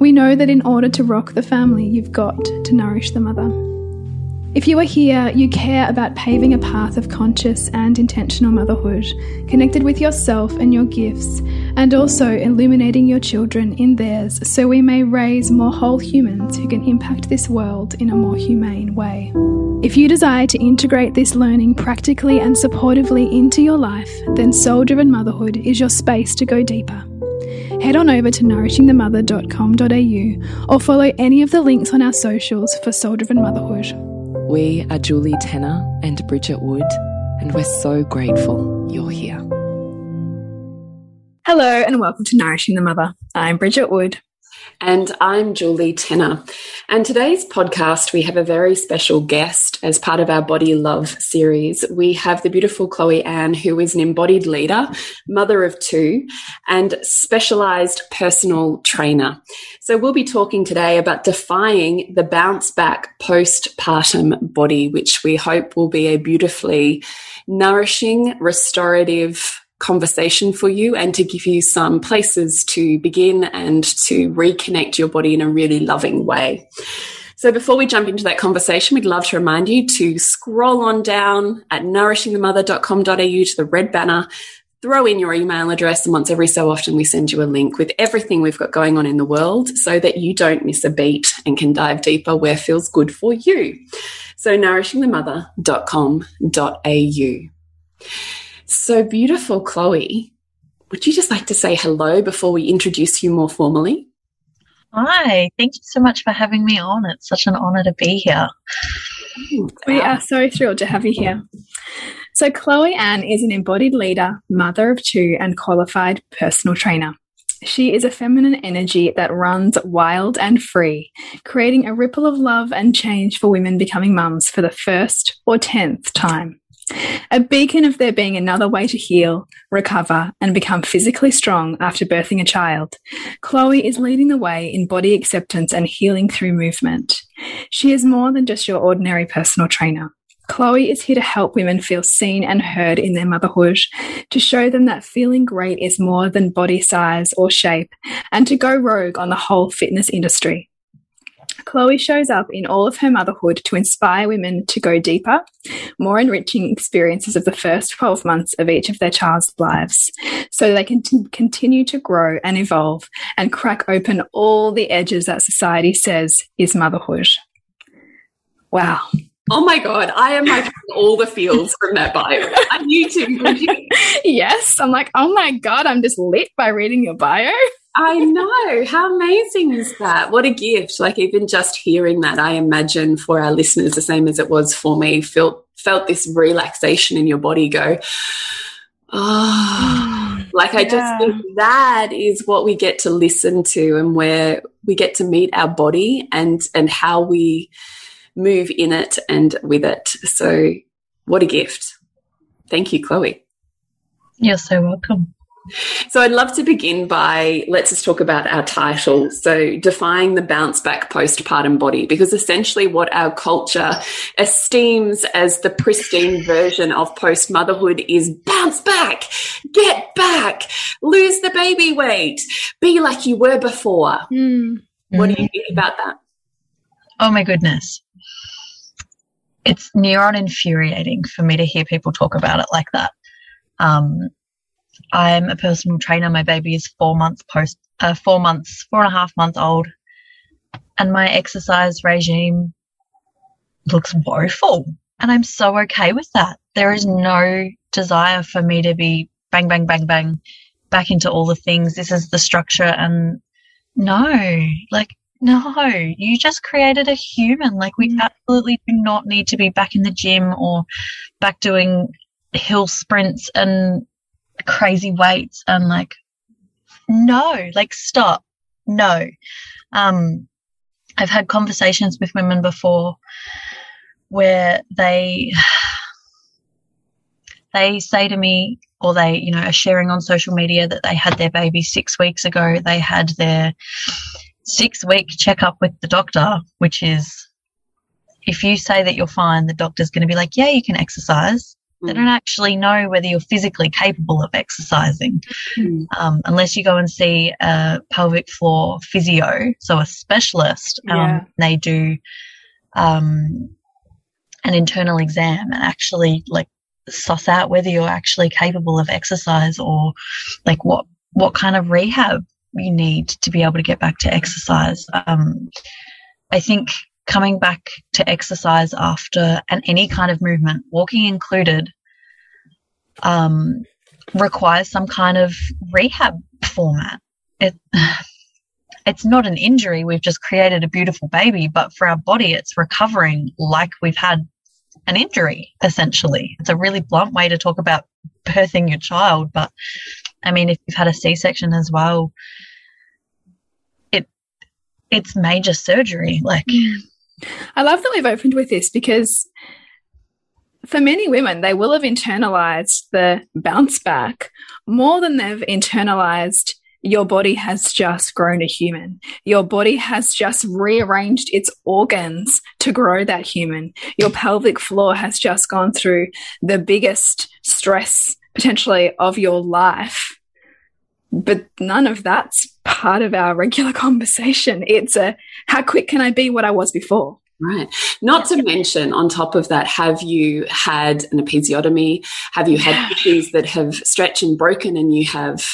We know that in order to rock the family, you've got to nourish the mother. If you are here, you care about paving a path of conscious and intentional motherhood, connected with yourself and your gifts, and also illuminating your children in theirs so we may raise more whole humans who can impact this world in a more humane way. If you desire to integrate this learning practically and supportively into your life, then Soul Driven Motherhood is your space to go deeper head on over to nourishingthemother.com.au or follow any of the links on our socials for Soul Driven Motherhood. We are Julie Tenner and Bridget Wood, and we're so grateful you're here. Hello, and welcome to Nourishing the Mother. I'm Bridget Wood. And I'm Julie Tenner. And today's podcast, we have a very special guest as part of our Body Love series. We have the beautiful Chloe Anne, who is an embodied leader, mother of two, and specialized personal trainer. So we'll be talking today about defying the bounce back postpartum body, which we hope will be a beautifully nourishing, restorative, conversation for you and to give you some places to begin and to reconnect your body in a really loving way. So before we jump into that conversation, we'd love to remind you to scroll on down at nourishingthemother.com.au to the red banner, throw in your email address, and once every so often we send you a link with everything we've got going on in the world so that you don't miss a beat and can dive deeper where feels good for you. So nourishingthemother.com.au. So beautiful, Chloe. Would you just like to say hello before we introduce you more formally? Hi, thank you so much for having me on. It's such an honor to be here. We are so thrilled to have you here. So, Chloe Anne is an embodied leader, mother of two, and qualified personal trainer. She is a feminine energy that runs wild and free, creating a ripple of love and change for women becoming mums for the first or tenth time. A beacon of there being another way to heal, recover, and become physically strong after birthing a child, Chloe is leading the way in body acceptance and healing through movement. She is more than just your ordinary personal trainer. Chloe is here to help women feel seen and heard in their motherhood, to show them that feeling great is more than body size or shape, and to go rogue on the whole fitness industry. Chloe shows up in all of her motherhood to inspire women to go deeper, more enriching experiences of the first 12 months of each of their child's lives so they can continue to grow and evolve and crack open all the edges that society says is motherhood. Wow. Oh my God, I am like all the feels from that bio. Are you too? yes. I'm like, oh my God, I'm just lit by reading your bio. I know. How amazing is that? What a gift. Like even just hearing that, I imagine for our listeners, the same as it was for me, felt felt this relaxation in your body go, oh, like I just think that is what we get to listen to and where we get to meet our body and and how we move in it and with it. So what a gift. Thank you, Chloe. You're so welcome. So I'd love to begin by let's just talk about our title. So defying the bounce back postpartum body, because essentially what our culture esteems as the pristine version of post motherhood is bounce back, get back, lose the baby weight, be like you were before. Mm. What do you think about that? Oh my goodness. It's near on infuriating for me to hear people talk about it like that. Um, I'm a personal trainer. My baby is four months post, uh, four months, four and a half months old. And my exercise regime looks woeful. And I'm so okay with that. There is no desire for me to be bang, bang, bang, bang back into all the things. This is the structure. And no, like, no, you just created a human. Like, we mm. absolutely do not need to be back in the gym or back doing hill sprints and crazy weights and like, no, like stop. No. Um, I've had conversations with women before where they they say to me or they you know are sharing on social media that they had their baby six weeks ago they had their six week checkup with the doctor which is if you say that you're fine the doctor's going to be like yeah you can exercise. They don't actually know whether you're physically capable of exercising mm. um, unless you go and see a pelvic floor physio so a specialist um, yeah. they do um, an internal exam and actually like suss out whether you're actually capable of exercise or like what what kind of rehab you need to be able to get back to exercise. Um, I think coming back to exercise after and any kind of movement, walking included, um, requires some kind of rehab format. It, it's not an injury. We've just created a beautiful baby, but for our body, it's recovering like we've had an injury, essentially. It's a really blunt way to talk about birthing your child. But I mean, if you've had a C section as well, it it's major surgery. Like I love that we've opened with this because for many women, they will have internalized the bounce back more than they've internalized your body has just grown a human. Your body has just rearranged its organs to grow that human. Your pelvic floor has just gone through the biggest stress potentially of your life. But none of that's part of our regular conversation. It's a how quick can I be what I was before? Right. Not to mention, on top of that, have you had an episiotomy? Have you had issues that have stretched and broken and you have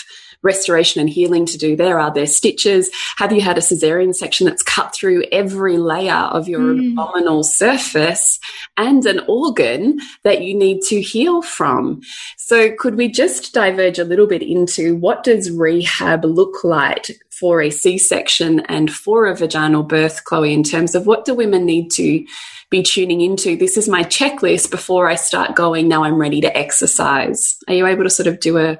restoration and healing to do there? Are there stitches? Have you had a cesarean section that's cut through every layer of your mm. abdominal surface and an organ that you need to heal from? So could we just diverge a little bit into what does rehab look like for a C-section and for a vaginal birth, Chloe, in terms of what do women need to be tuning into? This is my checklist before I start going. Now I'm ready to exercise. Are you able to sort of do a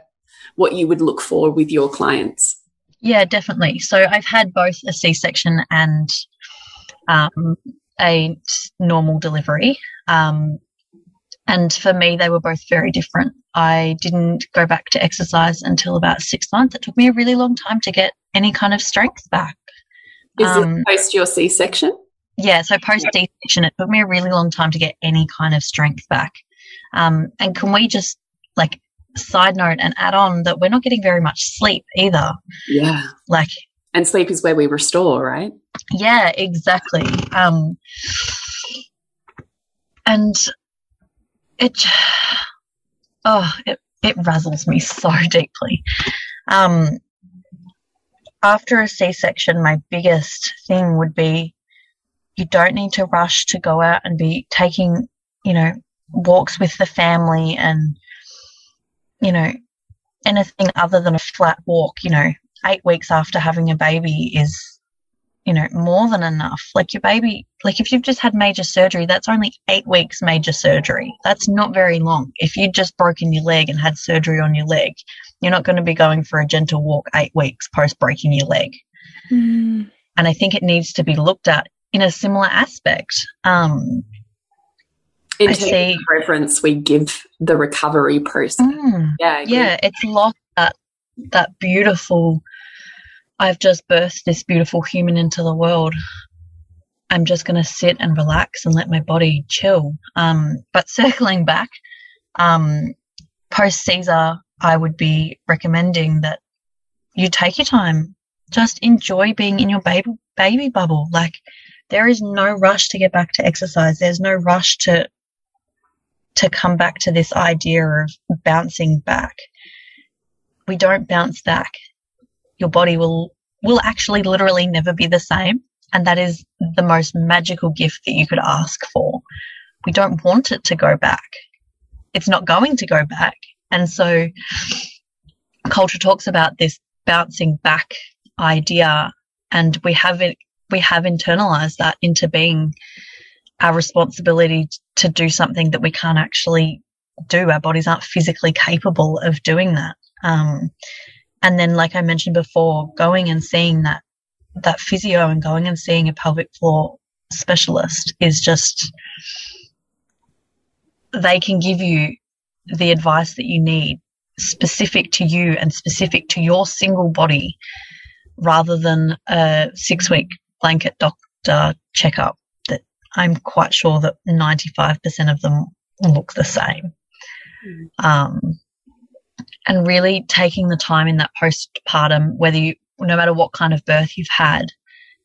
what you would look for with your clients? Yeah, definitely. So I've had both a C section and um, a normal delivery. Um, and for me, they were both very different. I didn't go back to exercise until about six months. It took me a really long time to get any kind of strength back. Is um, it post your C section? Yeah, so post C section, it took me a really long time to get any kind of strength back. Um, and can we just like side note and add on that we're not getting very much sleep either. Yeah. Like, and sleep is where we restore, right? Yeah, exactly. Um, and it, oh, it, it razzles me so deeply. Um, after a C section, my biggest thing would be you don't need to rush to go out and be taking, you know, walks with the family and you know, anything other than a flat walk, you know, eight weeks after having a baby is, you know, more than enough. Like your baby, like if you've just had major surgery, that's only eight weeks major surgery. That's not very long. If you'd just broken your leg and had surgery on your leg, you're not going to be going for a gentle walk eight weeks post breaking your leg. Mm. And I think it needs to be looked at in a similar aspect. Um, in terms of reverence we give the recovery process. Mm, yeah, yeah, it's lost that that beautiful. I've just birthed this beautiful human into the world. I'm just going to sit and relax and let my body chill. Um, but circling back, um, post Caesar, I would be recommending that you take your time. Just enjoy being in your baby baby bubble. Like there is no rush to get back to exercise. There's no rush to to come back to this idea of bouncing back. We don't bounce back. Your body will, will actually literally never be the same. And that is the most magical gift that you could ask for. We don't want it to go back. It's not going to go back. And so culture talks about this bouncing back idea and we have it, we have internalized that into being our responsibility to do something that we can't actually do. Our bodies aren't physically capable of doing that. Um, and then, like I mentioned before, going and seeing that that physio and going and seeing a pelvic floor specialist is just they can give you the advice that you need specific to you and specific to your single body rather than a six week blanket doctor checkup I'm quite sure that 95% of them look the same. Mm. Um, and really taking the time in that postpartum, whether you, no matter what kind of birth you've had,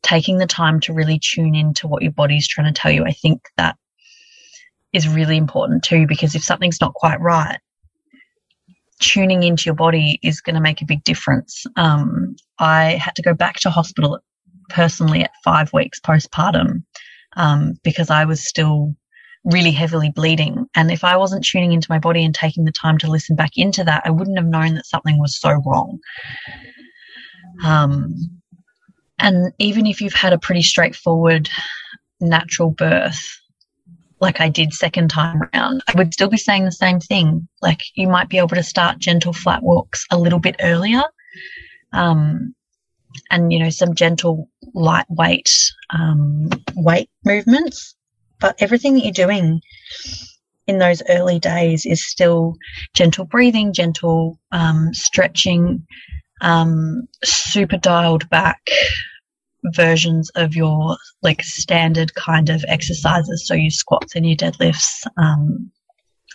taking the time to really tune into what your body's trying to tell you. I think that is really important too, because if something's not quite right, tuning into your body is going to make a big difference. Um, I had to go back to hospital personally at five weeks postpartum um, because I was still really heavily bleeding. And if I wasn't tuning into my body and taking the time to listen back into that, I wouldn't have known that something was so wrong. Um, and even if you've had a pretty straightforward natural birth, like I did second time around, I would still be saying the same thing. Like you might be able to start gentle flat walks a little bit earlier. Um, and you know, some gentle lightweight, um, weight movements. But everything that you're doing in those early days is still gentle breathing, gentle, um, stretching, um, super dialed back versions of your like standard kind of exercises. So your squats and your deadlifts, um,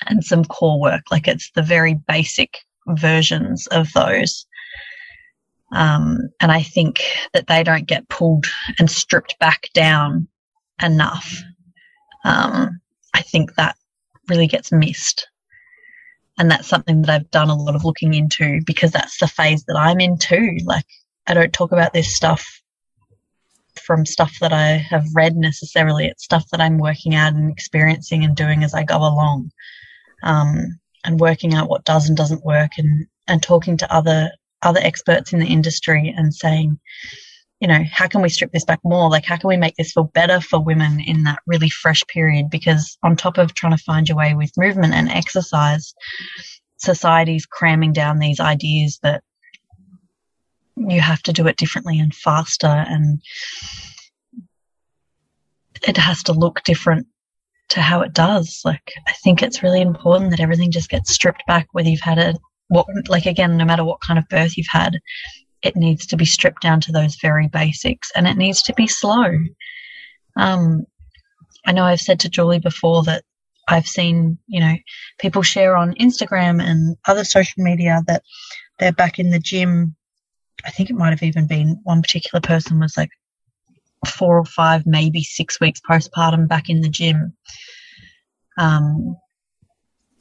and some core work. Like it's the very basic versions of those. Um, and I think that they don't get pulled and stripped back down enough. Um, I think that really gets missed. And that's something that I've done a lot of looking into because that's the phase that I'm in too. Like, I don't talk about this stuff from stuff that I have read necessarily. It's stuff that I'm working out and experiencing and doing as I go along, um, and working out what does and doesn't work, and and talking to other other experts in the industry and saying, you know, how can we strip this back more? Like, how can we make this feel better for women in that really fresh period? Because on top of trying to find your way with movement and exercise, society's cramming down these ideas that you have to do it differently and faster and it has to look different to how it does. Like, I think it's really important that everything just gets stripped back, whether you've had a, what, like, again, no matter what kind of birth you've had, it needs to be stripped down to those very basics and it needs to be slow. Um, I know I've said to Julie before that I've seen, you know, people share on Instagram and other social media that they're back in the gym I think it might have even been one particular person was like four or five, maybe six weeks postpartum back in the gym. Um,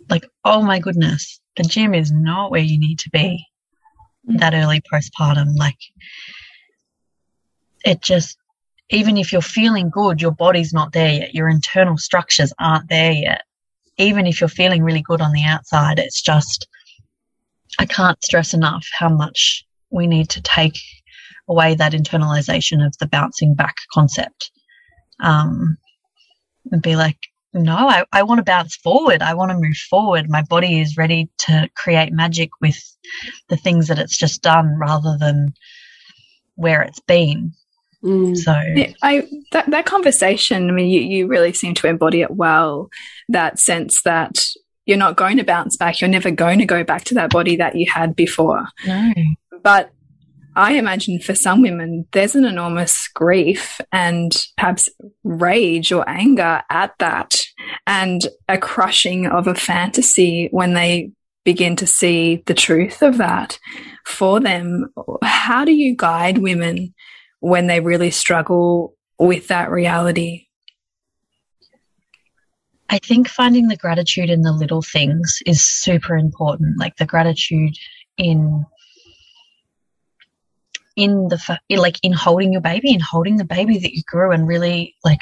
like, oh my goodness, the gym is not where you need to be that early postpartum. Like, it just, even if you're feeling good, your body's not there yet. Your internal structures aren't there yet. Even if you're feeling really good on the outside, it's just, I can't stress enough how much we need to take away that internalization of the bouncing back concept um, and be like, no, I, I want to bounce forward. I want to move forward. My body is ready to create magic with the things that it's just done rather than where it's been. Mm. So I that that conversation, I mean, you, you really seem to embody it well, that sense that you're not going to bounce back. You're never going to go back to that body that you had before. No. But I imagine for some women, there's an enormous grief and perhaps rage or anger at that, and a crushing of a fantasy when they begin to see the truth of that for them. How do you guide women when they really struggle with that reality? I think finding the gratitude in the little things is super important, like the gratitude in in the like in holding your baby and holding the baby that you grew and really like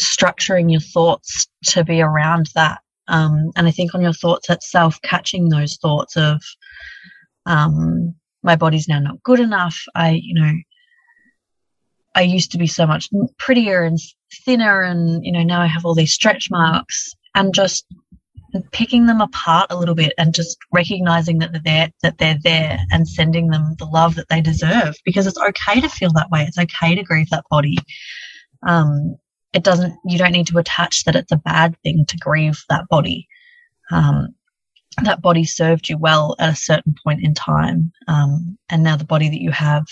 structuring your thoughts to be around that. Um, and i think on your thoughts itself catching those thoughts of um, my body's now not good enough. I you know i used to be so much prettier and thinner and you know now i have all these stretch marks. And just picking them apart a little bit and just recognizing that they're there, that they're there and sending them the love that they deserve because it's okay to feel that way. It's okay to grieve that body. Um, it doesn't, you don't need to attach that it's a bad thing to grieve that body. Um, that body served you well at a certain point in time. Um, and now the body that you have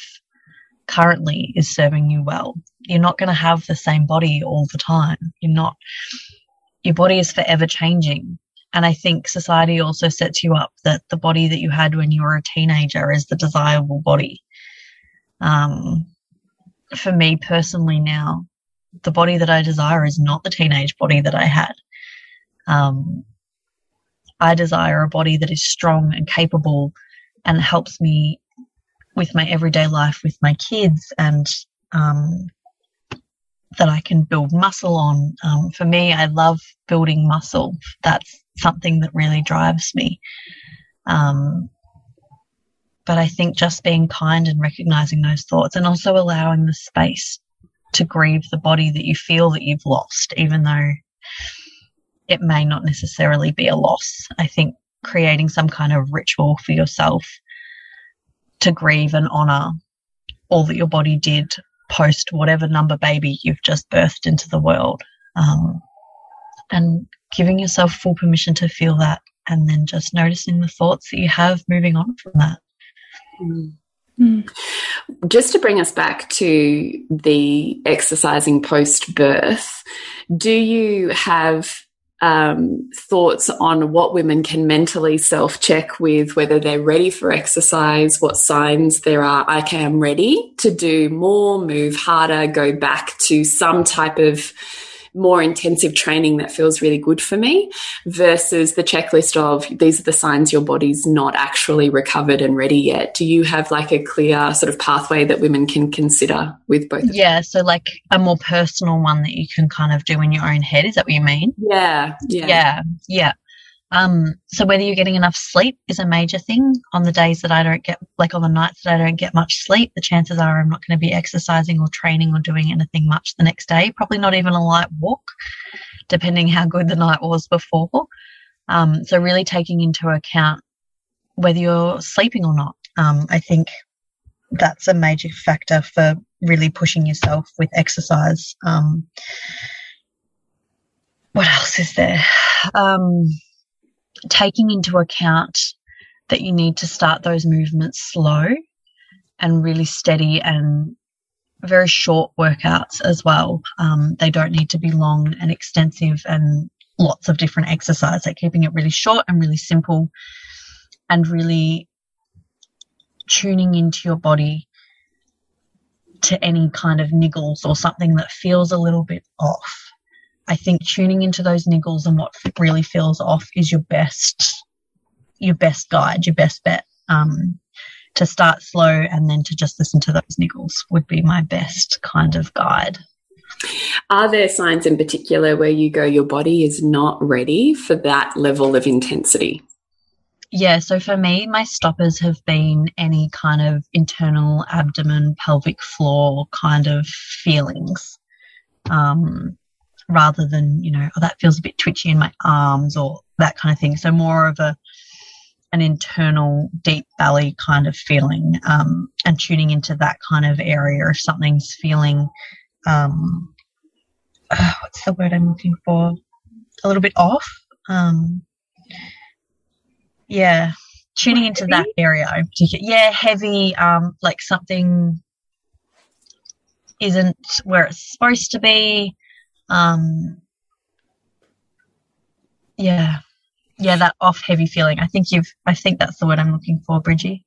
currently is serving you well. You're not going to have the same body all the time. You're not, your body is forever changing. And I think society also sets you up that the body that you had when you were a teenager is the desirable body. Um, for me personally now, the body that I desire is not the teenage body that I had. Um, I desire a body that is strong and capable and helps me with my everyday life with my kids and um, that I can build muscle on. Um, for me, I love building muscle. That's something that really drives me. Um, but I think just being kind and recognizing those thoughts and also allowing the space to grieve the body that you feel that you've lost, even though it may not necessarily be a loss. I think creating some kind of ritual for yourself to grieve and honor all that your body did post whatever number baby you've just birthed into the world. Um, and giving yourself full permission to feel that and then just noticing the thoughts that you have moving on from that. Mm. Just to bring us back to the exercising post birth, do you have um, thoughts on what women can mentally self check with whether they're ready for exercise, what signs there are. Okay, I'm ready to do more, move harder, go back to some type of more intensive training that feels really good for me versus the checklist of these are the signs your body's not actually recovered and ready yet. Do you have like a clear sort of pathway that women can consider with both? Yeah. So like a more personal one that you can kind of do in your own head. Is that what you mean? Yeah. Yeah. Yeah. Yeah. Um, so whether you're getting enough sleep is a major thing. On the days that I don't get, like on the nights that I don't get much sleep, the chances are I'm not going to be exercising or training or doing anything much the next day. Probably not even a light walk, depending how good the night was before. Um, so really taking into account whether you're sleeping or not. Um, I think that's a major factor for really pushing yourself with exercise. Um, what else is there? Taking into account that you need to start those movements slow and really steady and very short workouts as well. Um, they don't need to be long and extensive and lots of different exercise. Like keeping it really short and really simple and really tuning into your body to any kind of niggles or something that feels a little bit off. I think tuning into those niggles and what really feels off is your best, your best guide, your best bet. Um, to start slow and then to just listen to those niggles would be my best kind of guide. Are there signs in particular where you go, your body is not ready for that level of intensity? Yeah, so for me, my stoppers have been any kind of internal abdomen, pelvic floor kind of feelings. Um, rather than, you know, oh, that feels a bit twitchy in my arms or that kind of thing. So more of a, an internal deep belly kind of feeling, um, and tuning into that kind of area if something's feeling, um, uh, what's the word I'm looking for? A little bit off. Um, yeah, tuning into that area. Yeah, heavy, um, like something isn't where it's supposed to be. Um, yeah, yeah, that off heavy feeling. I think you've. I think that's the word I'm looking for, Bridgie.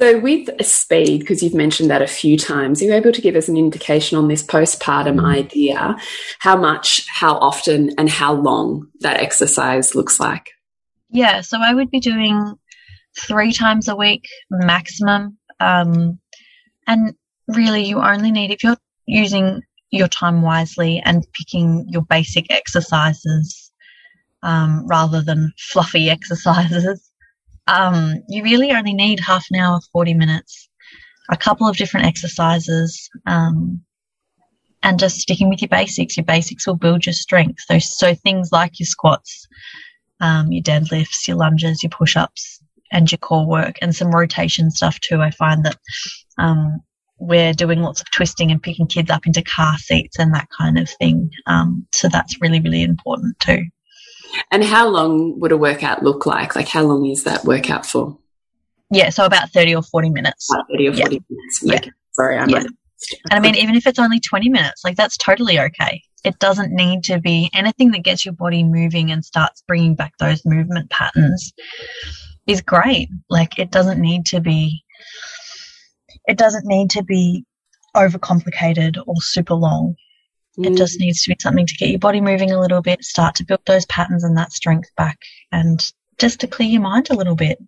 So, with speed, because you've mentioned that a few times, are you able to give us an indication on this postpartum mm. idea, how much, how often, and how long that exercise looks like? Yeah, so I would be doing three times a week maximum. Um, and really, you only need, if you're using your time wisely and picking your basic exercises um, rather than fluffy exercises. Um, you really only need half an hour, 40 minutes, a couple of different exercises, um, and just sticking with your basics. Your basics will build your strength. So, so things like your squats, um, your deadlifts, your lunges, your push ups, and your core work, and some rotation stuff too. I find that um, we're doing lots of twisting and picking kids up into car seats and that kind of thing. Um, so that's really, really important too. And how long would a workout look like? Like, how long is that workout for? Yeah, so about 30 or 40 minutes. About 30 or 40 yeah. minutes. Yeah. Okay. Sorry, I'm yeah. And I mean, even if it's only 20 minutes, like that's totally okay. It doesn't need to be anything that gets your body moving and starts bringing back those movement patterns is great. Like it doesn't need to be, it doesn't need to be overcomplicated or super long. It just mm. needs to be something to get your body moving a little bit, start to build those patterns and that strength back, and just to clear your mind a little bit.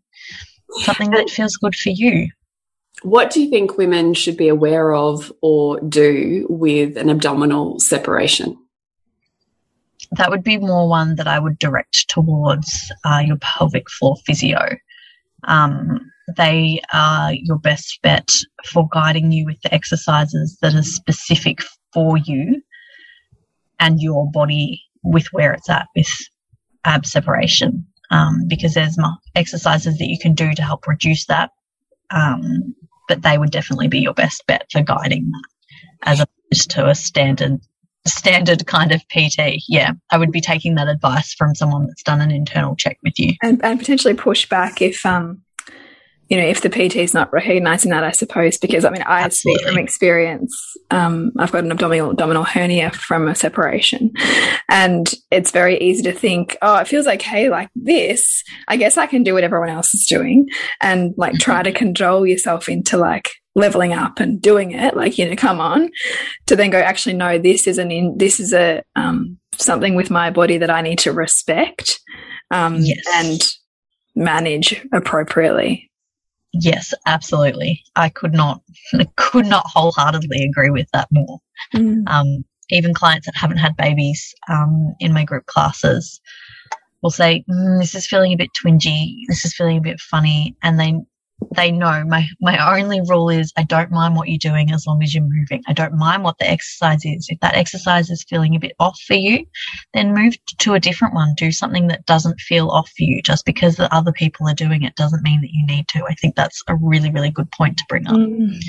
Something that feels good for you. What do you think women should be aware of or do with an abdominal separation? That would be more one that I would direct towards uh, your pelvic floor physio. Um, they are your best bet for guiding you with the exercises that are specific for you and your body with where it's at with ab separation. Um, because there's exercises that you can do to help reduce that. Um, but they would definitely be your best bet for guiding that as opposed to a standard standard kind of PT. Yeah, I would be taking that advice from someone that's done an internal check with you. And, and potentially push back if um you know, if the PT is not recognizing that, I suppose, because I mean, I Absolutely. speak from experience. Um, I've got an abdominal abdominal hernia from a separation, and it's very easy to think, oh, it feels okay like this. I guess I can do what everyone else is doing, and like try to control yourself into like leveling up and doing it. Like you know, come on, to then go. Actually, no, this is an in. This is a um, something with my body that I need to respect um, yes. and manage appropriately. Yes, absolutely. I could not could not wholeheartedly agree with that more. Mm. Um, even clients that haven't had babies um, in my group classes will say, mm, "This is feeling a bit twingy. This is feeling a bit funny," and they they know my my only rule is I don't mind what you're doing as long as you're moving. I don't mind what the exercise is. If that exercise is feeling a bit off for you, then move to a different one. Do something that doesn't feel off for you. Just because the other people are doing it doesn't mean that you need to. I think that's a really really good point to bring up. Mm.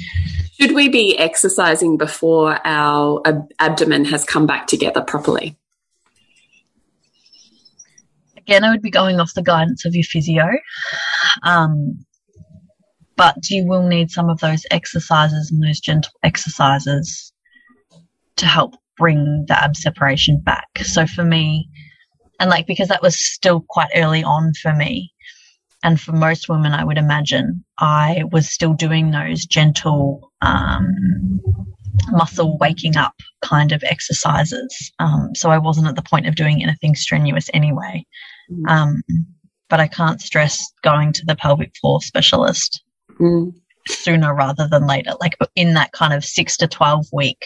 Should we be exercising before our ab abdomen has come back together properly? Again, I would be going off the guidance of your physio. Um, but you will need some of those exercises and those gentle exercises to help bring the ab separation back. So for me, and like because that was still quite early on for me, and for most women, I would imagine, I was still doing those gentle um, muscle waking up kind of exercises. Um, so I wasn't at the point of doing anything strenuous anyway. Mm. Um, but I can't stress going to the pelvic floor specialist mm. sooner rather than later, like in that kind of six to 12 week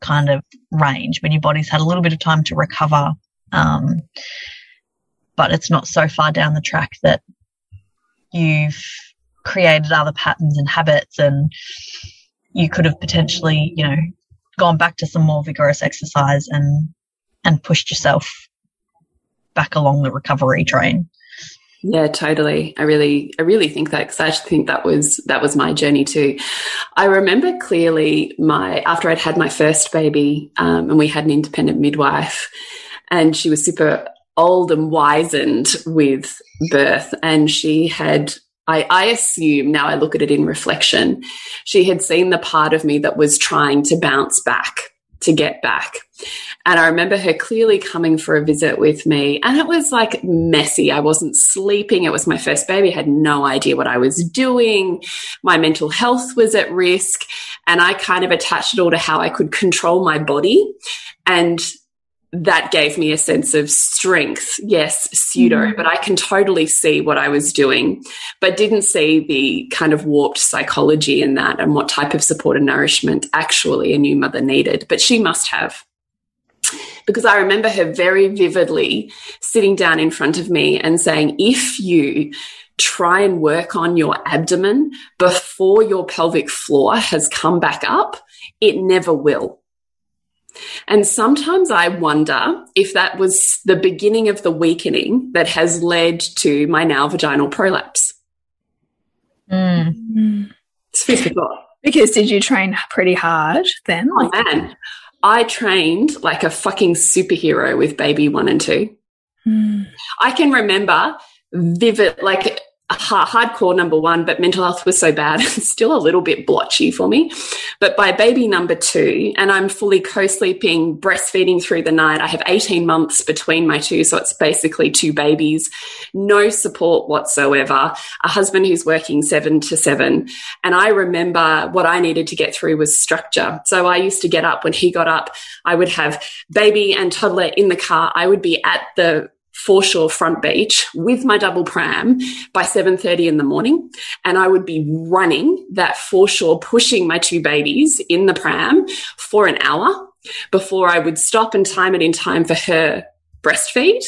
kind of range when your body's had a little bit of time to recover. Um, but it's not so far down the track that you've created other patterns and habits and you could have potentially, you know, gone back to some more vigorous exercise and and pushed yourself back along the recovery train. Yeah, totally. I really, I really think that because I actually think that was that was my journey too. I remember clearly my after I'd had my first baby, um, and we had an independent midwife, and she was super old and wizened with birth, and she had. I, I assume now I look at it in reflection, she had seen the part of me that was trying to bounce back to get back. And I remember her clearly coming for a visit with me, and it was like messy. I wasn't sleeping. It was my first baby. I had no idea what I was doing. My mental health was at risk. And I kind of attached it all to how I could control my body. And that gave me a sense of strength. Yes, pseudo, mm -hmm. but I can totally see what I was doing, but didn't see the kind of warped psychology in that and what type of support and nourishment actually a new mother needed. But she must have. Because I remember her very vividly sitting down in front of me and saying, if you try and work on your abdomen before your pelvic floor has come back up, it never will And sometimes I wonder if that was the beginning of the weakening that has led to my now vaginal prolapse. Mm. It's food for thought. Because did you train pretty hard then? Oh man, I trained like a fucking superhero with baby one and two. Mm. I can remember vivid, like hardcore number one, but mental health was so bad, still a little bit blotchy for me. But by baby number two, and I'm fully co sleeping, breastfeeding through the night, I have 18 months between my two. So it's basically two babies, no support whatsoever, a husband who's working seven to seven. And I remember what I needed to get through was structure. So I used to get up when he got up, I would have baby and toddler in the car. I would be at the foreshore front beach with my double pram by 7.30 in the morning. And i would be running that foreshore pushing my two babies in the pram for an hour before i would stop and time it in time for her breastfeed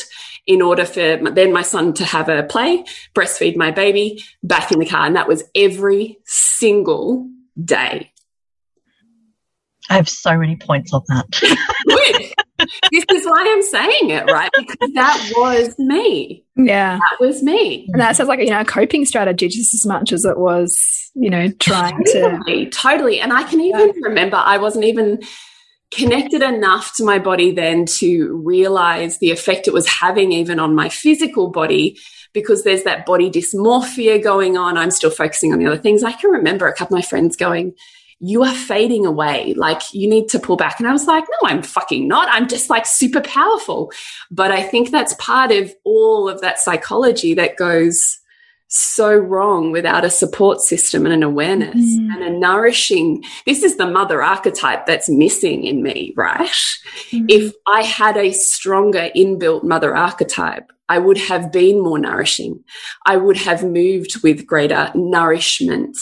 in order for then my son to have a play breastfeed my baby back in the car. And that was every single day. I have so many points on that. This is why I'm saying it, right? Because that was me. Yeah. That was me. And that sounds like, you know, a coping strategy just as much as it was, you know, trying totally, to. Totally. And I can even yeah. remember I wasn't even connected enough to my body then to realize the effect it was having even on my physical body because there's that body dysmorphia going on. I'm still focusing on the other things. I can remember a couple of my friends going, you are fading away. Like you need to pull back. And I was like, no, I'm fucking not. I'm just like super powerful. But I think that's part of all of that psychology that goes so wrong without a support system and an awareness mm. and a nourishing. This is the mother archetype that's missing in me, right? Mm. If I had a stronger inbuilt mother archetype, I would have been more nourishing. I would have moved with greater nourishment,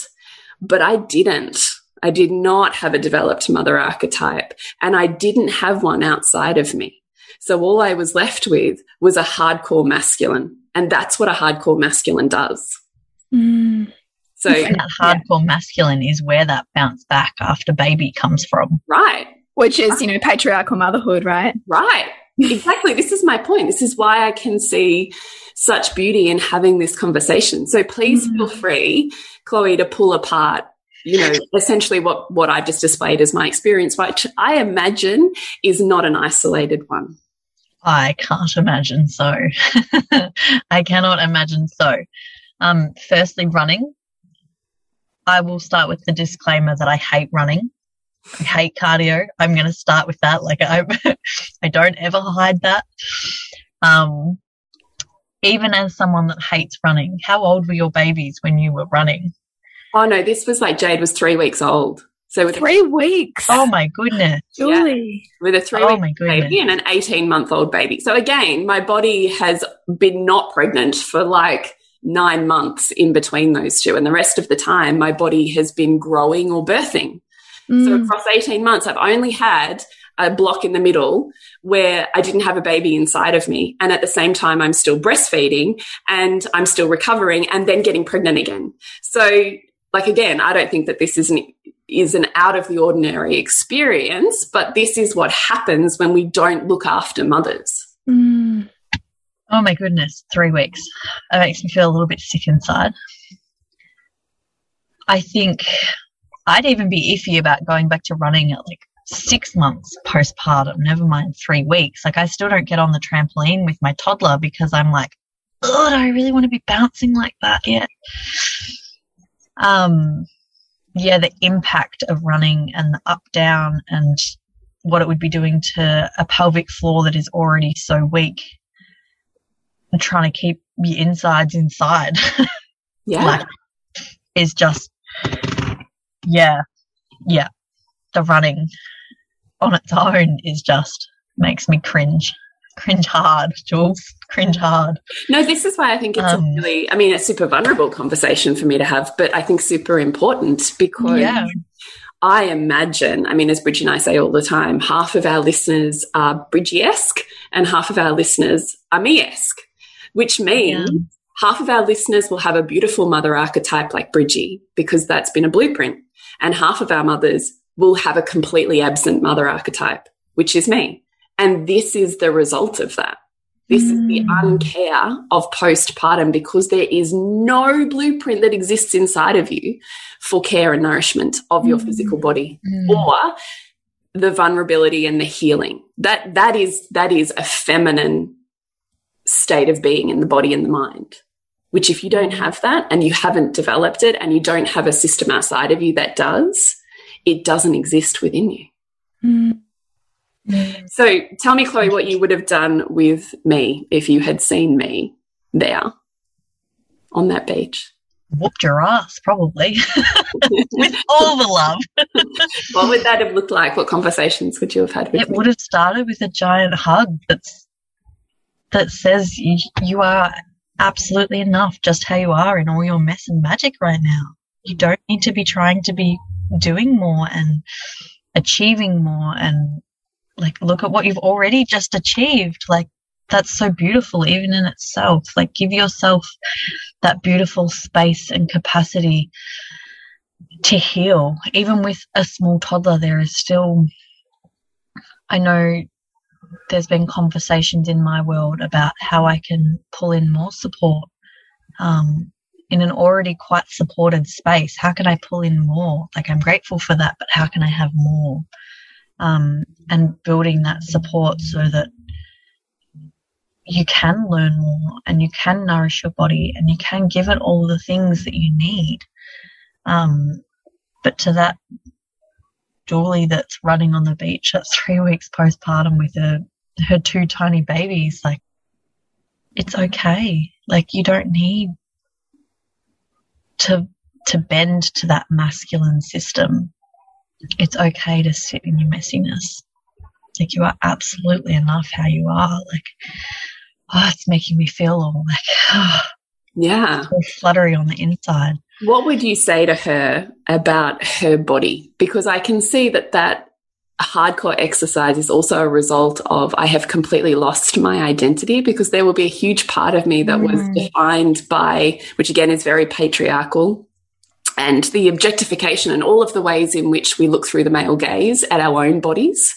but I didn't. I did not have a developed mother archetype and I didn't have one outside of me. So all I was left with was a hardcore masculine. And that's what a hardcore masculine does. Mm. So that hardcore yeah. masculine is where that bounce back after baby comes from. Right. Which is, you know, patriarchal motherhood, right? Right. exactly. This is my point. This is why I can see such beauty in having this conversation. So please mm. feel free, Chloe, to pull apart you know, essentially what, what I just displayed as my experience, which I imagine is not an isolated one. I can't imagine so. I cannot imagine so. Um, firstly, running. I will start with the disclaimer that I hate running. I hate cardio. I'm going to start with that. Like I, I don't ever hide that. Um, even as someone that hates running, how old were your babies when you were running? Oh no, this was like Jade was three weeks old. So with three a, weeks. Oh my goodness, Julie, yeah, with a three oh week baby and an eighteen month old baby. So again, my body has been not pregnant for like nine months in between those two, and the rest of the time, my body has been growing or birthing. Mm. So across eighteen months, I've only had a block in the middle where I didn't have a baby inside of me. And at the same time, I'm still breastfeeding and I'm still recovering and then getting pregnant again. So like again, I don't think that this is an is an out of the ordinary experience, but this is what happens when we don't look after mothers. Mm. Oh my goodness, three weeks. It makes me feel a little bit sick inside. I think I'd even be iffy about going back to running at like six months postpartum, never mind three weeks. Like I still don't get on the trampoline with my toddler because I'm like, oh, do I really want to be bouncing like that yet? Um, yeah, the impact of running and the up down and what it would be doing to a pelvic floor that is already so weak and trying to keep your insides inside. Yeah. like, is just, yeah, yeah. The running on its own is just makes me cringe cringe hard, Jules. Cringe hard. No, this is why I think it's um, a really, I mean, a super vulnerable conversation for me to have, but I think super important because yeah. I imagine, I mean, as Bridgie and I say all the time, half of our listeners are Bridgie esque and half of our listeners are me esque, which means yeah. half of our listeners will have a beautiful mother archetype like Bridgie because that's been a blueprint. And half of our mothers will have a completely absent mother archetype which is me. And this is the result of that. This mm. is the mm. uncare of postpartum because there is no blueprint that exists inside of you for care and nourishment of your mm. physical body mm. or the vulnerability and the healing. That that is that is a feminine state of being in the body and the mind. Which if you don't have that and you haven't developed it and you don't have a system outside of you that does, it doesn't exist within you. Mm. So tell me, Chloe, what you would have done with me if you had seen me there on that beach. Whooped your ass, probably, with all the love. what would that have looked like? What conversations would you have had with it me? would have started with a giant hug that's that says you, you are absolutely enough just how you are in all your mess and magic right now. You don't need to be trying to be doing more and achieving more and like look at what you've already just achieved. Like that's so beautiful even in itself. Like give yourself that beautiful space and capacity to heal. Even with a small toddler there is still i know there's been conversations in my world about how i can pull in more support um, in an already quite supported space. How can i pull in more? Like i'm grateful for that but how can i have more um, and building that support so that you can learn more and you can nourish your body and you can give it all the things that you need. Um, but to that Julie that's running on the beach at three weeks postpartum with her, her two tiny babies, like, it's okay. Like, you don't need to, to bend to that masculine system it's okay to sit in your messiness. Like you are absolutely enough how you are. Like, oh, it's making me feel all like, oh, yeah, fluttery on the inside. What would you say to her about her body? Because I can see that that hardcore exercise is also a result of I have completely lost my identity because there will be a huge part of me that mm. was defined by, which again is very patriarchal, and the objectification and all of the ways in which we look through the male gaze at our own bodies.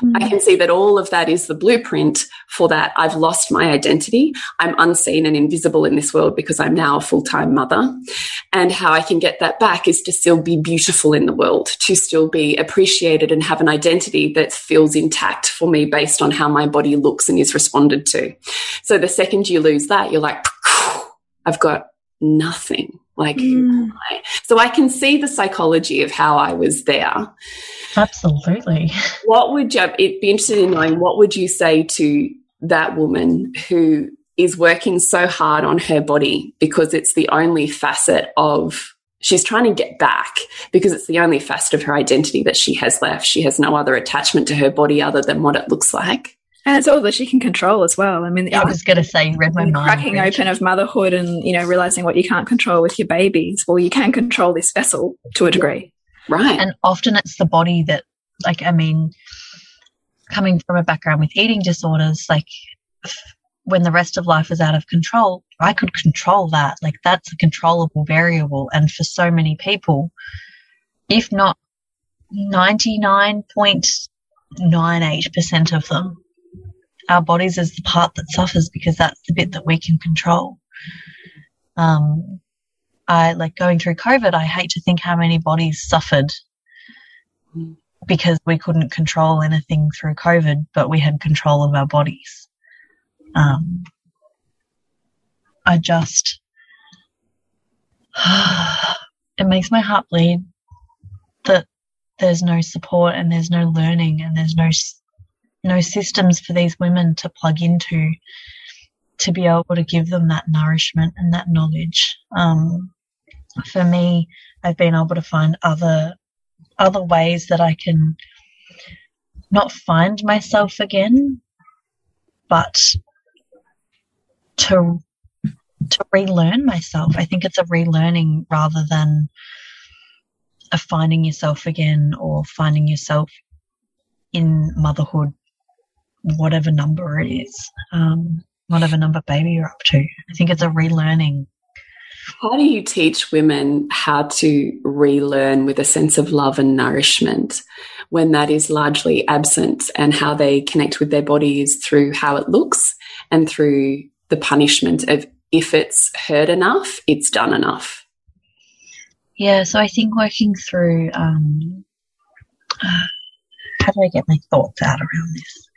Mm. I can see that all of that is the blueprint for that. I've lost my identity. I'm unseen and invisible in this world because I'm now a full time mother. And how I can get that back is to still be beautiful in the world, to still be appreciated and have an identity that feels intact for me based on how my body looks and is responded to. So the second you lose that, you're like, I've got nothing like, mm. I? so I can see the psychology of how I was there. Absolutely. What would you it be interested in knowing? What would you say to that woman who is working so hard on her body because it's the only facet of she's trying to get back because it's the only facet of her identity that she has left. She has no other attachment to her body other than what it looks like. And it's all that she can control as well. I mean, I was going to say, read my mind. Cracking open of motherhood and, you know, realizing what you can't control with your babies. Well, you can control this vessel to a degree. Right. And often it's the body that, like, I mean, coming from a background with eating disorders, like, when the rest of life is out of control, I could control that. Like, that's a controllable variable. And for so many people, if not 99.98% of them, our bodies is the part that suffers because that's the bit that we can control. Um, I like going through COVID. I hate to think how many bodies suffered because we couldn't control anything through COVID, but we had control of our bodies. Um, I just, it makes my heart bleed that there's no support and there's no learning and there's no no systems for these women to plug into to be able to give them that nourishment and that knowledge. Um, for me, I've been able to find other other ways that I can not find myself again, but to to relearn myself. I think it's a relearning rather than a finding yourself again or finding yourself in motherhood whatever number it is, um, whatever number baby you're up to. I think it's a relearning. How do you teach women how to relearn with a sense of love and nourishment when that is largely absent and how they connect with their bodies through how it looks and through the punishment of if it's hurt enough, it's done enough? Yeah, so I think working through um, uh, how do I get my thoughts out around this?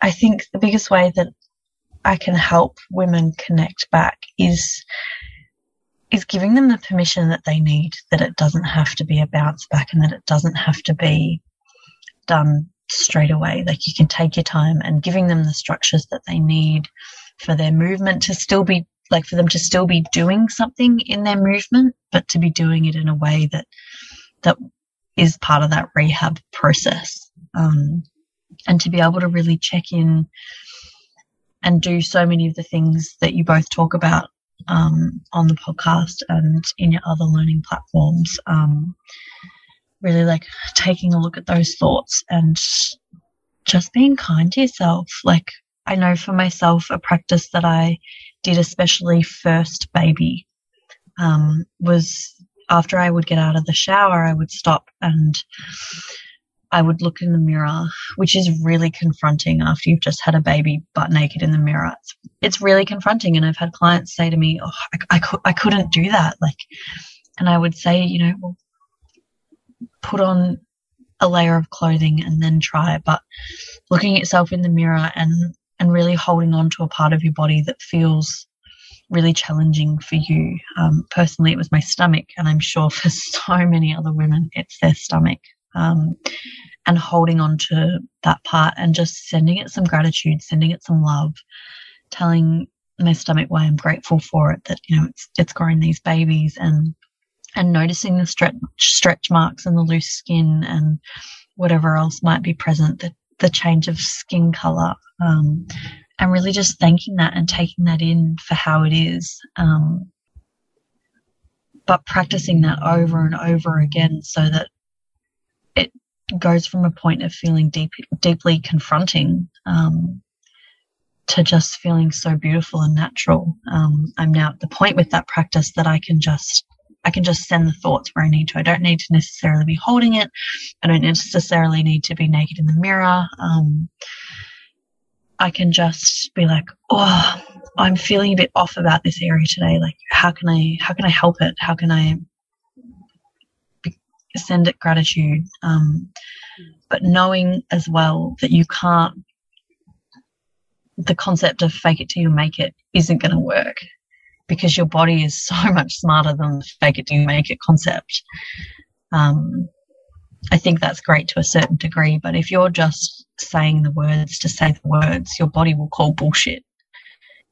I think the biggest way that I can help women connect back is is giving them the permission that they need, that it doesn't have to be a bounce back and that it doesn't have to be done straight away. Like you can take your time and giving them the structures that they need for their movement to still be like for them to still be doing something in their movement, but to be doing it in a way that that is part of that rehab process. Um, and to be able to really check in and do so many of the things that you both talk about um, on the podcast and in your other learning platforms. Um, really like taking a look at those thoughts and just being kind to yourself. Like, I know for myself, a practice that I did, especially first baby, um, was after I would get out of the shower, I would stop and I would look in the mirror, which is really confronting after you've just had a baby butt naked in the mirror. It's, it's really confronting. And I've had clients say to me, Oh, I, I, I couldn't do that. Like, and I would say, you know, well, put on a layer of clothing and then try it. But looking at yourself in the mirror and, and really holding on to a part of your body that feels really challenging for you. Um, personally, it was my stomach, and I'm sure for so many other women, it's their stomach um, and holding on to that part and just sending it some gratitude, sending it some love, telling my stomach why I'm grateful for it, that, you know, it's, it's growing these babies and, and noticing the stretch, stretch marks and the loose skin and whatever else might be present, the, the change of skin color. Um, and really just thanking that and taking that in for how it is. Um, but practicing that over and over again so that it goes from a point of feeling deep, deeply confronting um, to just feeling so beautiful and natural. Um, I'm now at the point with that practice that I can just I can just send the thoughts where I need to. I don't need to necessarily be holding it. I don't necessarily need to be naked in the mirror. Um, I can just be like, oh, I'm feeling a bit off about this area today. Like, how can I, how can I help it? How can I send it gratitude. Um, but knowing as well that you can't, the concept of fake it till you make it isn't going to work because your body is so much smarter than the fake it till you make it concept. Um, I think that's great to a certain degree, but if you're just saying the words to say the words, your body will call bullshit.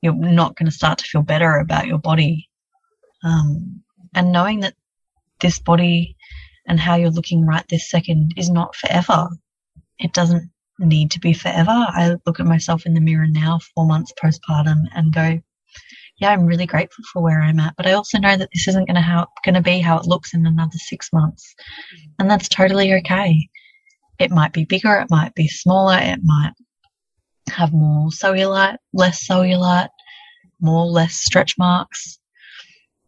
You're not going to start to feel better about your body. Um, and knowing that this body and how you're looking right this second is not forever. It doesn't need to be forever. I look at myself in the mirror now, four months postpartum, and go, yeah, I'm really grateful for where I'm at, but I also know that this isn't going to how going to be how it looks in another six months, and that's totally okay. It might be bigger, it might be smaller, it might have more cellulite, less cellulite, more less stretch marks.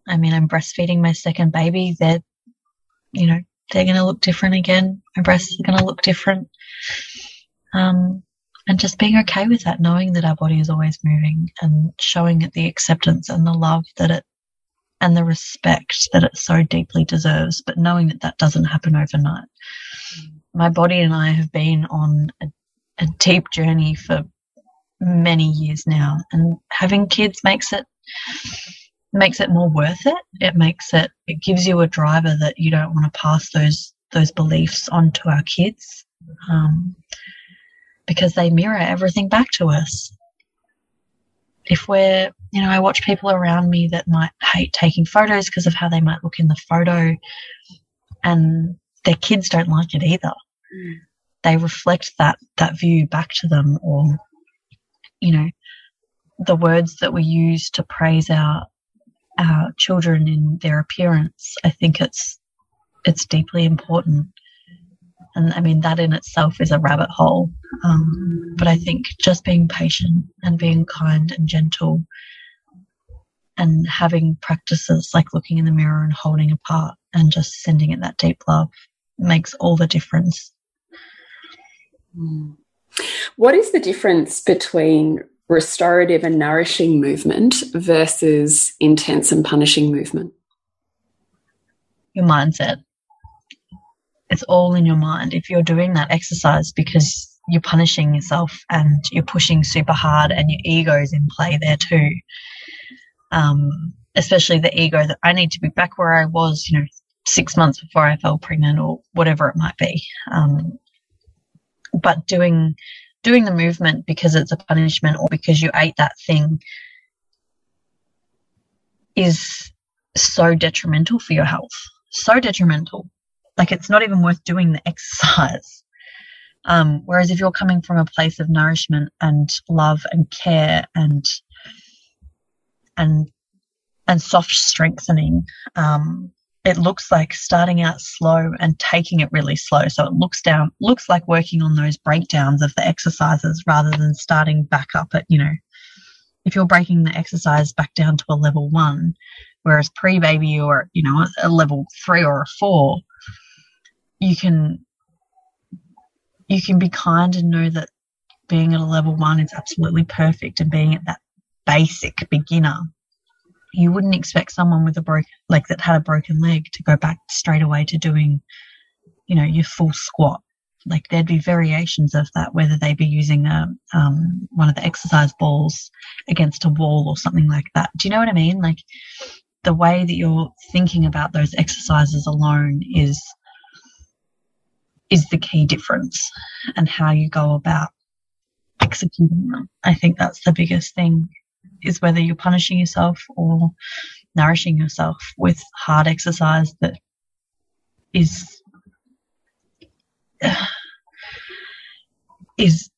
I mean, I'm breastfeeding my second baby. They're, you know, they're going to look different again. My breasts are going to look different. Um, and just being okay with that, knowing that our body is always moving and showing it the acceptance and the love that it and the respect that it so deeply deserves, but knowing that that doesn't happen overnight. My body and I have been on a, a deep journey for many years now, and having kids makes it makes it more worth it. It makes it, it gives you a driver that you don't want to pass those, those beliefs on to our kids. Um, because they mirror everything back to us. If we're, you know, I watch people around me that might hate taking photos because of how they might look in the photo and their kids don't like it either. Mm. They reflect that, that view back to them or, you know, the words that we use to praise our our children in their appearance. I think it's it's deeply important. And I mean, that in itself is a rabbit hole. Um, but I think just being patient and being kind and gentle and having practices like looking in the mirror and holding apart and just sending it that deep love makes all the difference. What is the difference between restorative and nourishing movement versus intense and punishing movement? Your mindset. It's all in your mind. If you're doing that exercise because you're punishing yourself and you're pushing super hard and your ego is in play there too, um, especially the ego that I need to be back where I was, you know, six months before I fell pregnant or whatever it might be. Um, but doing doing the movement because it's a punishment or because you ate that thing is so detrimental for your health. So detrimental. Like it's not even worth doing the exercise. Um, whereas if you're coming from a place of nourishment and love and care and and and soft strengthening, um, it looks like starting out slow and taking it really slow. So it looks down, looks like working on those breakdowns of the exercises rather than starting back up at, you know, if you're breaking the exercise back down to a level one, whereas pre baby or, you know, a level three or a four, you can, you can be kind and know that being at a level one is absolutely perfect and being at that basic beginner you wouldn't expect someone with a broken like that had a broken leg to go back straight away to doing you know your full squat. Like there'd be variations of that whether they be using a um, one of the exercise balls against a wall or something like that. Do you know what i mean? Like the way that you're thinking about those exercises alone is is the key difference and how you go about executing them. I think that's the biggest thing is whether you're punishing yourself or nourishing yourself with hard exercise that is is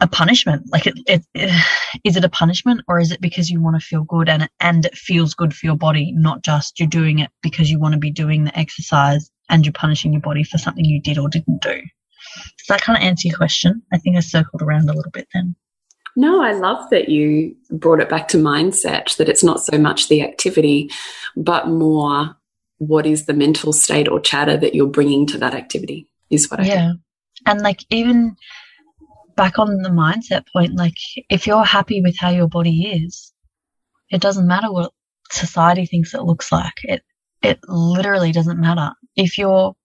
a punishment. Like it, it, it is it a punishment or is it because you want to feel good and and it feels good for your body not just you're doing it because you want to be doing the exercise and you're punishing your body for something you did or didn't do? Does that kind of answer your question? I think i circled around a little bit then no, I love that you brought it back to mindset, that it's not so much the activity, but more what is the mental state or chatter that you're bringing to that activity, is what I Yeah. And like, even back on the mindset point, like, if you're happy with how your body is, it doesn't matter what society thinks it looks like. It, it literally doesn't matter. If you're,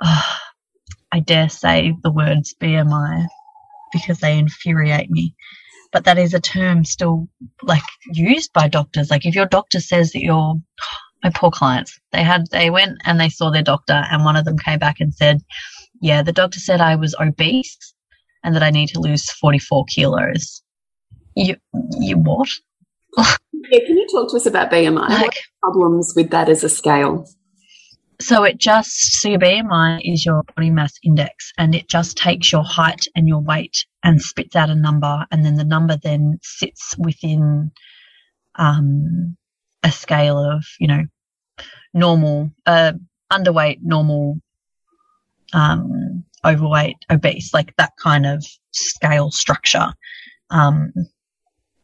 I dare say the words BMI because they infuriate me. But that is a term still like used by doctors. Like if your doctor says that you're my poor clients, they had they went and they saw their doctor and one of them came back and said, Yeah, the doctor said I was obese and that I need to lose forty four kilos. You you what? yeah, can you talk to us about BMI? Like, problems with that as a scale? So it just, so your BMI is your body mass index and it just takes your height and your weight and spits out a number. And then the number then sits within, um, a scale of, you know, normal, uh, underweight, normal, um, overweight, obese, like that kind of scale structure. Um,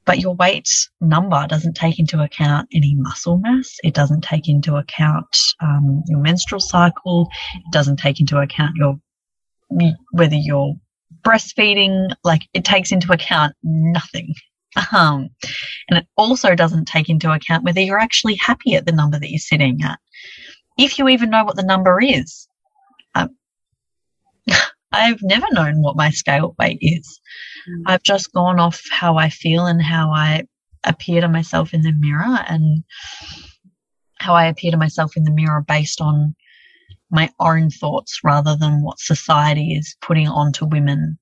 but your weight number doesn't take into account any muscle mass. It doesn't take into account um, your menstrual cycle. It doesn't take into account your whether you're breastfeeding. Like it takes into account nothing. Um, and it also doesn't take into account whether you're actually happy at the number that you're sitting at. If you even know what the number is. Um, I've never known what my scale weight is. Mm. I've just gone off how I feel and how I appear to myself in the mirror and how I appear to myself in the mirror based on my own thoughts rather than what society is putting onto women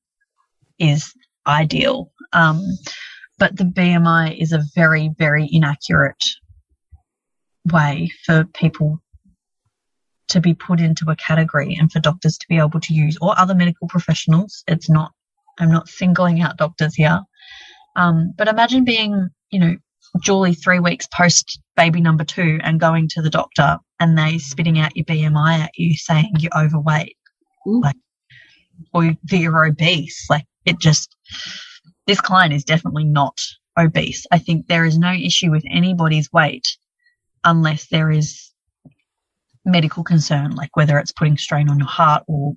is ideal. Um, but the BMI is a very, very inaccurate way for people to be put into a category and for doctors to be able to use or other medical professionals. It's not I'm not singling out doctors here. Um, but imagine being, you know, Julie three weeks post baby number two and going to the doctor and they spitting out your BMI at you saying you're overweight. like, or that you're obese. Like it just, this client is definitely not obese. I think there is no issue with anybody's weight unless there is medical concern, like whether it's putting strain on your heart or